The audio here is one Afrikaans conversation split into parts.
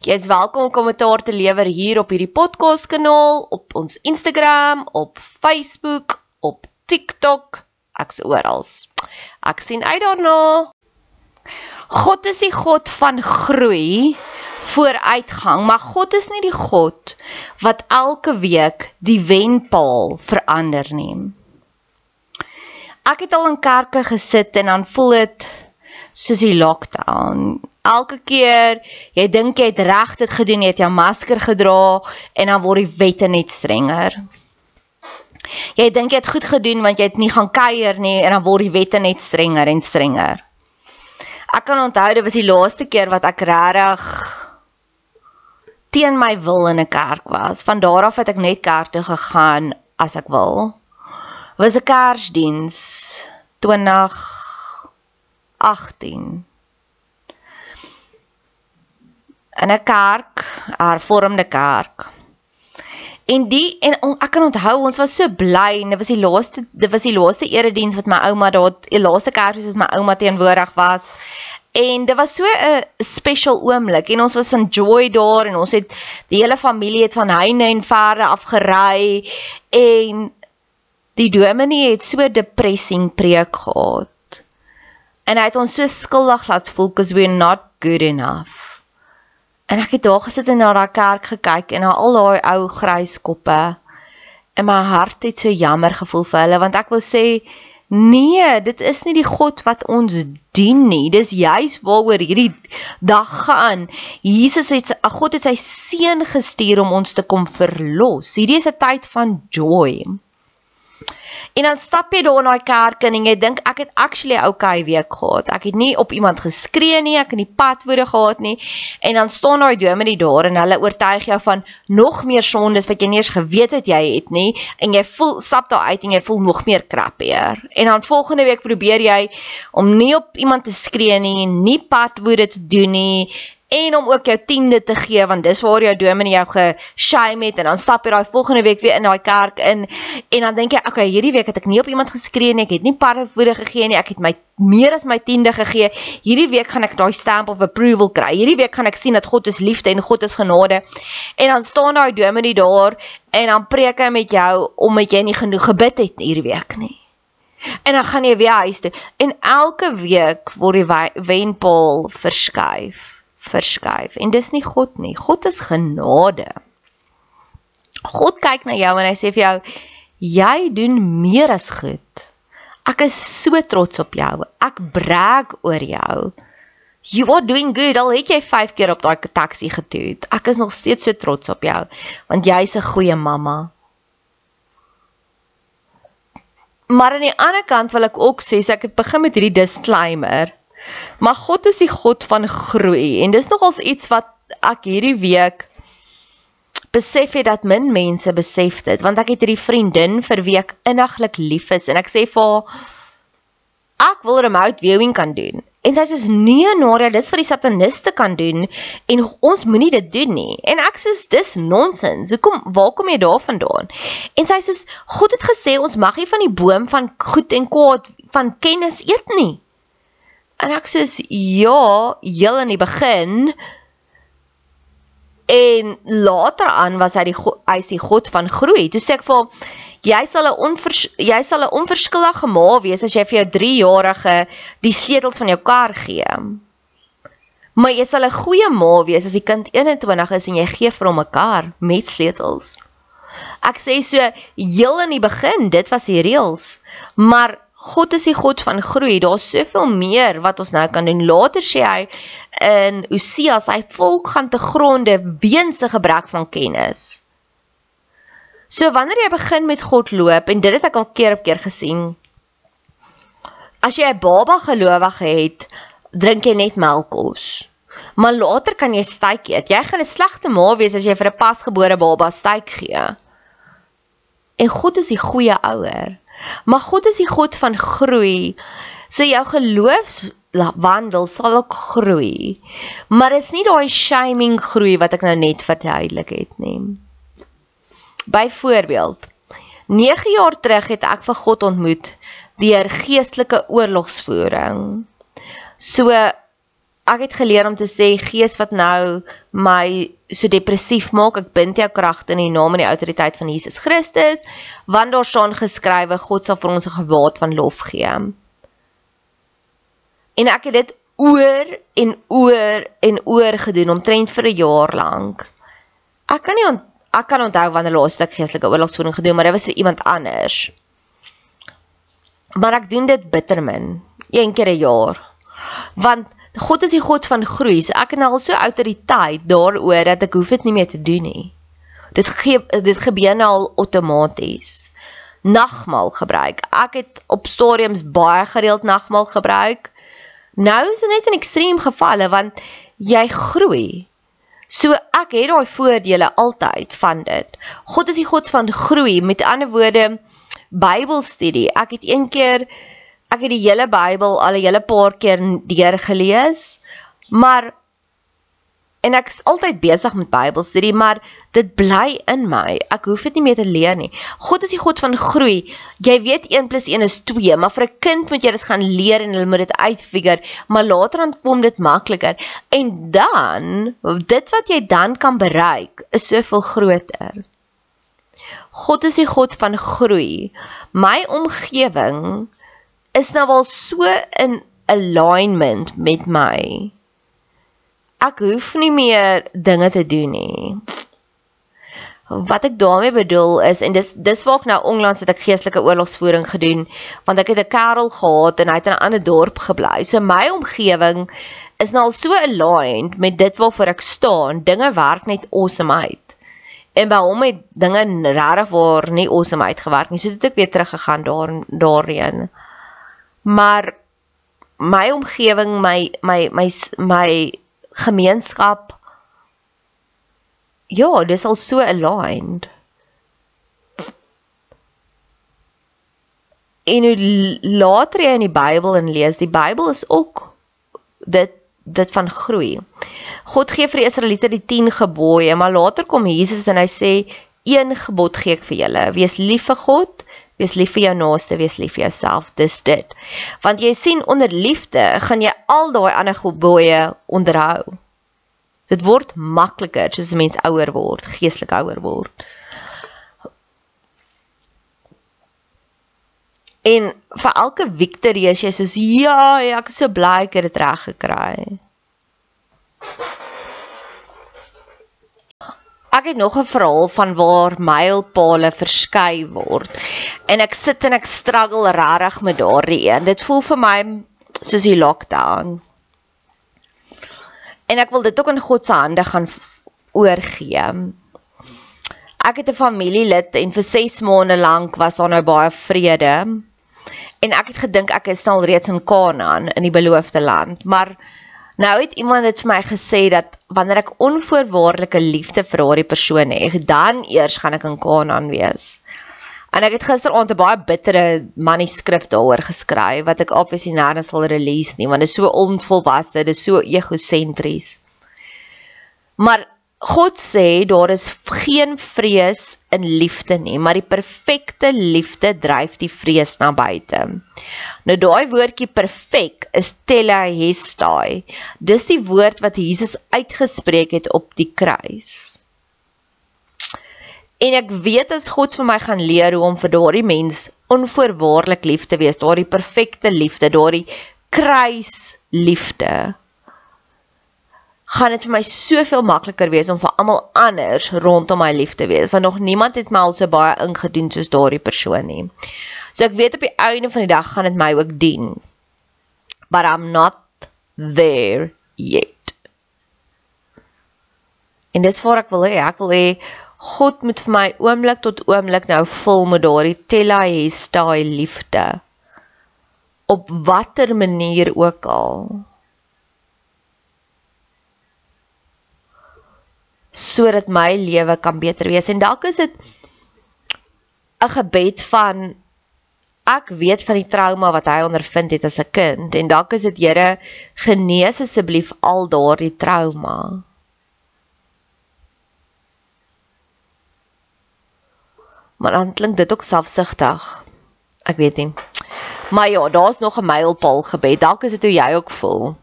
Jy is welkom om kommentaar te lewer hier op hierdie podcast kanaal, op ons Instagram, op Facebook, op TikTok, ek's oral. Ek sien uit daarna. God is die God van groei, vooruitgang, maar God is nie die God wat elke week die wenpaal verander nie. Ek het al in kerke gesit en dan voel dit soos die lockdown elke keer jy dink jy het reg dit gedoen, jy het jou masker gedra en dan word die wette net strenger. Jy dink jy het goed gedoen want jy het nie gaan kuier nie en dan word die wette net strenger en strenger. Ek kan onthou dit was die laaste keer wat ek regtig teen my wil in 'n kerk was. Van daar af het ek net kerk toe gegaan as ek wil. Was 'n Kersdiens 2018 in 'n kerk, 'n hervormde kerk. En die en on, ek kan onthou ons was so bly en dit was die laaste dit was die laaste erediens wat my ouma daar die laaste kersfees as my ouma teenwoordig was. En dit was so 'n special oomblik en ons was enjoy daar en ons het die hele familie het van heine en verre afgery en die dominee het so depressing preek gehad. En hy het ons so skuldig laat voel cuz we're not good enough. En ek het daar gesit en na daai kerk gekyk en na al daai ou grys koppe. En my hart het so jammer gevoel vir hulle want ek wil sê nee, dit is nie die God wat ons dien nie. Dis juis waaroor hierdie dag gaan. Jesus het God het sy seun gestuur om ons te kom verlos. Hierdie is 'n tyd van joy. En dan stap jy daar in daai kerk en jy dink ek het actually 'n okay week gehad. Ek het nie op iemand geskree nie, ek het nie padwoorde gehad nie. En dan staan daai dominee daar en hulle oortuig jou van nog meer sondes wat jy nie eens geweet het jy het nie en jy voel stap daar uit en jy voel nog meer krappier. En dan volgende week probeer jy om nie op iemand te skree nie, nie padwoorde te doen nie en om ook jou tiende te gee want dis waar jou dominee jou geshame het en dan stap jy daai volgende week weer in daai kerk in en dan dink jy okay hierdie week het ek nie op iemand geskree nie ek het nie padwoorde gegee nie ek het my meer as my tiende gegee hierdie week gaan ek daai stamp of approval kry hierdie week gaan ek sien dat God is liefde en God is genade en dan staan daai dominee daar en dan preek hy met jou omdat jy nie genoeg gebid het hierdie week nie En dan gaan jy weer huis toe. En elke week word die wenpaal verskuif verskuif en dis nie God nie. God is genade. God kyk na jou en hy sê vir jou jy doen meer as goed. Ek is so trots op jou. Ek brag oor jou. You are doing good. Al het jy 5 keer op daai taxi getoet. Ek is nog steeds so trots op jou want jy's 'n goeie mamma. Maar aan die ander kant wil ek ook sê, so ek het begin met hierdie disclaimer. Maar God is die God van groei. En dis nogals iets wat ek hierdie week besef het dat min mense besef dit want ek het hierdie vriendin vir wie ek inniglik lief is en ek sê vir haar ek wil remote viewing kan doen. En sy sê nee Nadia dis vir die sataniste kan doen en ons moenie dit doen nie. En ek sê dis nonsens. Hoekom waar kom jy daarvandaan en sy sê God het gesê ons mag nie van die boom van goed en kwaad van kennis eet nie en ek sê ja heel in die begin En later aan was hy die hy is die God van groei. Toe sê ek vir hom, jy sal 'n onvers jy sal 'n onverskillige ma wees as jy vir jou 3-jarige die sleutels van jou kar gee. Maar jy sal 'n goeie ma wees as die kind 21 is en jy gee vir hom 'n kar met sleutels. Ek sê so heel in die begin, dit was die reëls, maar God is die God van groei. Daar's soveel meer wat ons nou kan doen. Later sê hy in Hosea, sy volk gaan te gronde weens 'n gebrek van kennis. So wanneer jy begin met God loop en dit het ek al keer op keer gesien. As jy 'n baba gelowige het, drink jy net melkkos. Maar later kan jy styk eet. Jy gaan 'n slegte ma wees as jy vir 'n pasgebore baba styk gee. En God is die goeie ouer. Maar God is die God van groei. So jou geloofswandel sal ook groei. Maar is nie daai shaming groei wat ek nou net verduidelik het nie. Byvoorbeeld, 9 jaar terug het ek vir God ontmoet deur geestelike oorlogsvoering. So ek het geleer om te sê gees wat nou my so depressief maak, ek bind jou kragte in die naam en die autoriteit van Jesus Christus, want daar staan geskrywe God sal vir ons 'n gewaad van lof gee. En ek het dit oor en oor en oor gedoen omtrent vir 'n jaar lank. Ek kan nie ek kan onthou wanneer laaste ek geestelike oorlogsvoering gedoen, maar dit was vir iemand anders. Maar ek doen dit bittermin, een keer 'n jaar. Want God is die God van groei. So ek het nou al so autoriteit daaroor dat ek hoef dit nie meer te doen nie. Dit gee dit gebeur nou al outomaties. Nagmaal gebruik. Ek het op stadiums baie gereeld nagmaal gebruik. Nou is dit net in ekstreem gevalle want jy groei. So ek het daai voordele altyd van dit. God is die God van groei. Met ander woorde Bybelstudie. Ek het een keer ek het die hele Bybel al 'n hele paar keer deurgelees, maar en ek's altyd besig met Bybelstudie, maar dit bly in my. Ek hoef dit nie meer te leer nie. God is die God van groei. Jy weet 1 + 1 is 2, maar vir 'n kind moet jy dit gaan leer en hulle moet dit uitfigure, maar later dan kom dit makliker. En dan, dit wat jy dan kan bereik, is soveel groter. God is die God van groei. My omgewing is nou al so in alignment met my. Ek hoef nie meer dinge te doen nie. Wat ek daarmee bedoel is en dis dis waar ek nou onlangs het ek geestelike oorlogsvoering gedoen want ek het 'n kerel gehad en hy het in 'n ander dorp gebly. So my omgewing is nou al so aligned met dit waarvoor ek staan. Dinge werk net awesome uit. En by hom het dinge regtig waar nie awesome uitgewerk nie. So het ek weer teruggegaan daar daarheen maar my omgewing, my my my my gemeenskap ja, dis al so aligned. En hoe later jy in die Bybel en lees, die Bybel is ook dit dit van groei. God gee vir die Israeliete die 10 gebooie, maar later kom Jesus en hy sê een gebod gee ek vir julle: wees lief vir God Wees lief vir jou naaste, wees lief vir jouself. Dis dit. Want jy sien onder liefde gaan jy al daai ander gebooie onderhou. Dit word makliker soos 'n mens ouer word, geestelik ouer word. En vir elke victory as jy soos ja, ek is so bly ek het dit reg gekry. Ek het nog 'n verhaal van waar mylpale verskei word. En ek sit en ek struggle regtig met daardie een. Dit voel vir my soos die lockdown. En ek wil dit ook in God se hande gaan oorgee. Ek het 'n familielid en vir 6 maande lank was daar nou baie vrede. En ek het gedink ek is al reeds in Kanaan in die beloofde land, maar Nou het iemand dit vir my gesê dat wanneer ek onvoorwaardelike liefde vir daardie persoon het, dan eers gaan ek in Kanaan wees. En ek het gisteraand 'n baie bittere manuskrip daaroor geskryf wat ek obviously nêrens sal release nie want dit is so onvolwasse, dit is so egosentries. Maar God sê daar is geen vrees in liefde nie, maar die perfekte liefde dryf die vrees na buite. Nou daai woordjie perfek is telahestai. Dis die woord wat Jesus uitgespreek het op die kruis. En ek weet as God vir my gaan leer hoe om vir daardie mens onvoorwaardelik lief te wees, daardie perfekte liefde, daardie kruisliefde gaan dit vir my soveel makliker wees om vir almal anders rondom my lief te wees want nog niemand het my al so baie ingedoen soos daardie persoon nie. So ek weet op die einde van die dag gaan dit my ook dien. But I'm not there yet. En dis waar ek wil hê, ek wil hê God moet vir my oomblik tot oomblik nou vul met daardie telahestai liefde. Op watter manier ook al. Sodat my lewe kan beter wees en dalk is dit 'n gebed van ek weet van die trauma wat hy ondervind het as 'n kind en dalk is dit Here genees asseblief al daardie trauma Maar dan klink dit ook selfsugtig. Ek weet nie. Maar ja, daar's nog 'n mylpaal gebed. Dalk is dit hoe jy ook voel.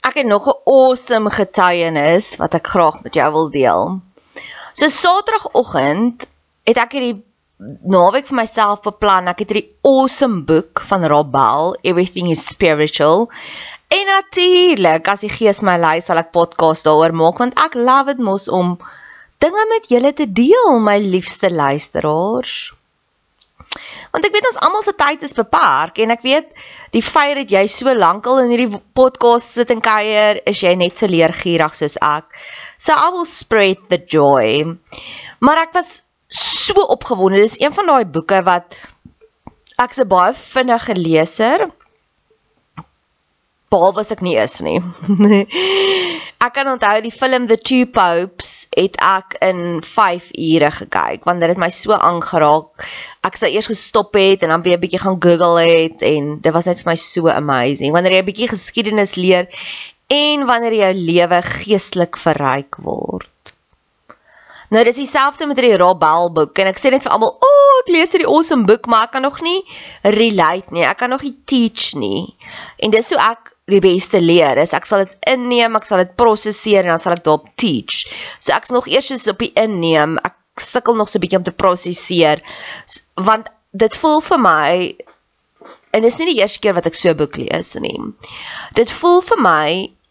Ek het nog 'n awesome getuienis wat ek graag met jou wil deel. So Saterdagoggend het ek hierdie naweek vir myself beplan. Ek het hierdie awesome boek van Rob Bell, Everything is Spiritual. En natuurlik, as die Gees my lei, sal ek podcast daaroor maak want ek love dit mos om dinge met julle te deel, my liefste luisteraars. Want ek weet ons almal se tyd is beperk en ek weet die feit dat jy so lankal in hierdie podcast sit en kuier, is jy net so leergierig soos ek. So I will spread the joy. Maar ek was so opgewonde. Dis een van daai boeke wat ek se baie vinnige leser behalwe as ek nie is nie. ek kan onthou die film The Two Popes het ek in 5 ure gekyk want dit het my so aangeraak. Ek sou eers gestop het en dan weer 'n bietjie gaan Google het en dit was net vir my so amazing. Wanneer jy 'n bietjie geskiedenis leer en wanneer jou lewe geestelik verryk word. Nou dis dieselfde met die Rob Bell boek en ek sê net vir almal, "O, oh, ek lees hierdie awesome boek, maar ek kan nog nie relate nie. Ek kan nog nie teach nie." En dis hoe ek die beste leer is ek sal dit inneem, ek sal dit prosesseer en dan sal ek daarop teach. So ek's nog eers so op die inneem. Ek sukkel nog so 'n bietjie om te prosesseer want dit voel vir my en dit is nie die eerste keer wat ek so 'n boek lees nie. Dit voel vir my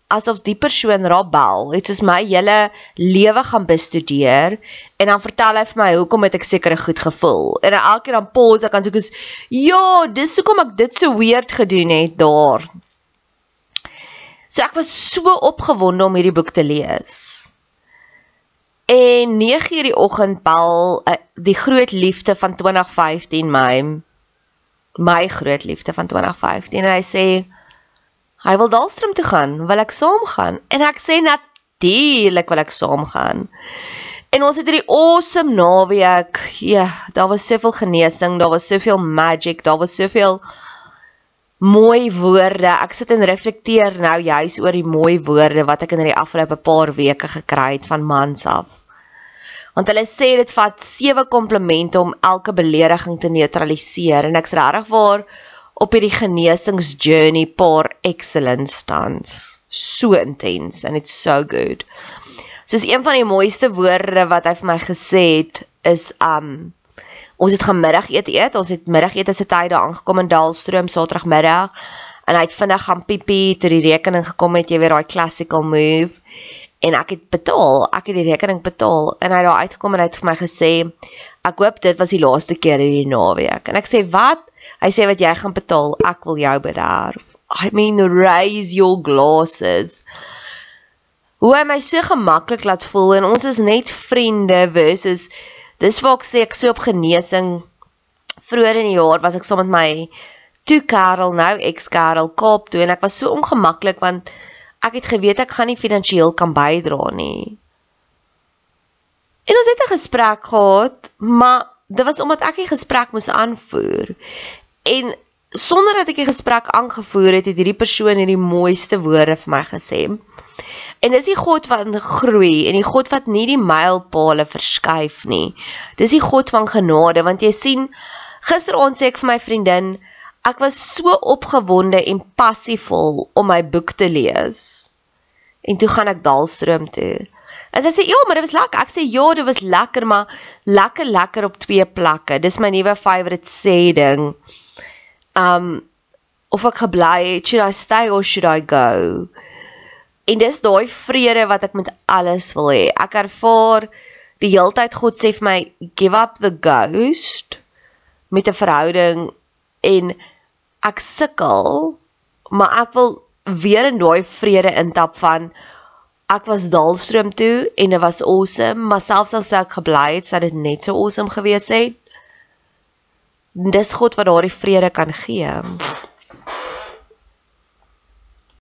asof die persoon Rabel het soos my hele lewe gaan bestudeer en dan vertel hy vir my hoekom het ek sekere goed gevoel. En elke keer dan pause ek kan soos ja, dis hoekom ek dit so weird gedoen het daar. So ek was so opgewonde om hierdie boek te lees. En 9:00 die oggend bel uh, die groot liefde van 2015 my my groot liefde van 2015 en hy sê hy wil Dalstrom toe gaan, wil ek saam gaan? En ek sê natuurlik wil ek saam gaan. En ons het hierdie awesome naweek. Ja, daar was soveel genesing, daar was soveel magic, daar was soveel mooi woorde. Ek sit en reflekteer nou juis oor die mooi woorde wat ek in die afgelope paar weke gekry het van mans af. Want hulle sê dit vat sewe komplimente om elke belediging te neutraliseer en ek's regtig waar op hierdie genesings journey paar excellent stands. So intens and it's so good. Soos een van die mooiste woorde wat hy vir my gesê het is um Ons het gemiddagete eet. Ons het middagete se tyd daar aangekom in Daalstroom Saterdagmiddag en hy het vinnig gaan piepie toe die rekening gekom het, jy weet daai classical move. en ek het betaal, ek het die rekening betaal en hy het daar uitgekom en hy het vir my gesê ek hoop dit was die laaste keer hierdie naweek. En ek sê wat? Hy sê wat jy gaan betaal, ek wil jou bederf. I mean raise your glasses. Hoe hy my so gemaklik laat voel en ons is net vriende versus dis waar ek sê ek so op genesing vroeër in die jaar was ek saam so met my toe Karel nou ex Karel Kaap toe en ek was so ongemaklik want ek het geweet ek gaan nie finansiëel kan bydra nie. En ons het 'n gesprek gehad, maar dit was omdat ek die gesprek moes aanvoer. En sonder dat ek die gesprek aangevoer het, het hierdie persoon hierdie mooiste woorde vir my gesê. En dis die God wat groei en die God wat nie die mylpale verskuif nie. Dis die God van genade want jy sien gisteraand sê ek vir my vriendin Ek was so opgewonde en passievol om my boek te lees. En toe gaan ek Dalstroom toe. En sy sê ja, maar dit was lekker. Ek sê ja, dit was lekker, maar lekker lekker op twee plekke. Dis my nuwe favorite sê ding. Um of ek gebly het, should I stay or should I go? En dis daai vrede wat ek met alles wil hê. Ek ervaar die heeltyd God sê vir my give up the ghost met 'n verhouding en ek sukkel, maar ek wil weer in daai vrede intap van ek was Dalstroom toe en dit was awesome, maar selfs as ek gebly het, sou dit net so awesome gewees het. Dis God wat daardie vrede kan gee.